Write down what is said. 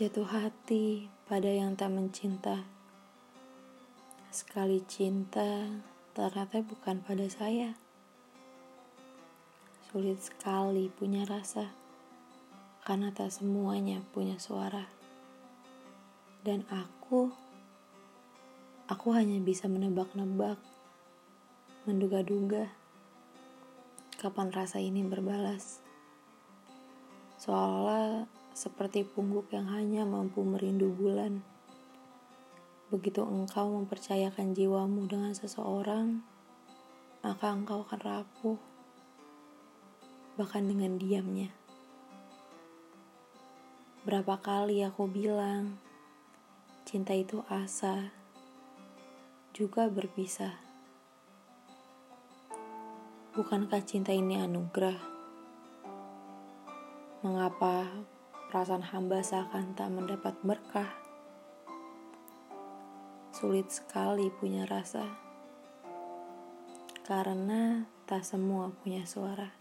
Jatuh hati pada yang tak mencinta. Sekali cinta, ternyata bukan pada saya. Sulit sekali punya rasa, karena tak semuanya punya suara. Dan aku, aku hanya bisa menebak-nebak, menduga-duga, kapan rasa ini berbalas. Seolah seperti pungguk yang hanya mampu merindu bulan. Begitu engkau mempercayakan jiwamu dengan seseorang, maka engkau akan rapuh, bahkan dengan diamnya. Berapa kali aku bilang, cinta itu asa, juga berpisah. Bukankah cinta ini anugerah? Mengapa perasaan hamba seakan tak mendapat berkah. Sulit sekali punya rasa, karena tak semua punya suara.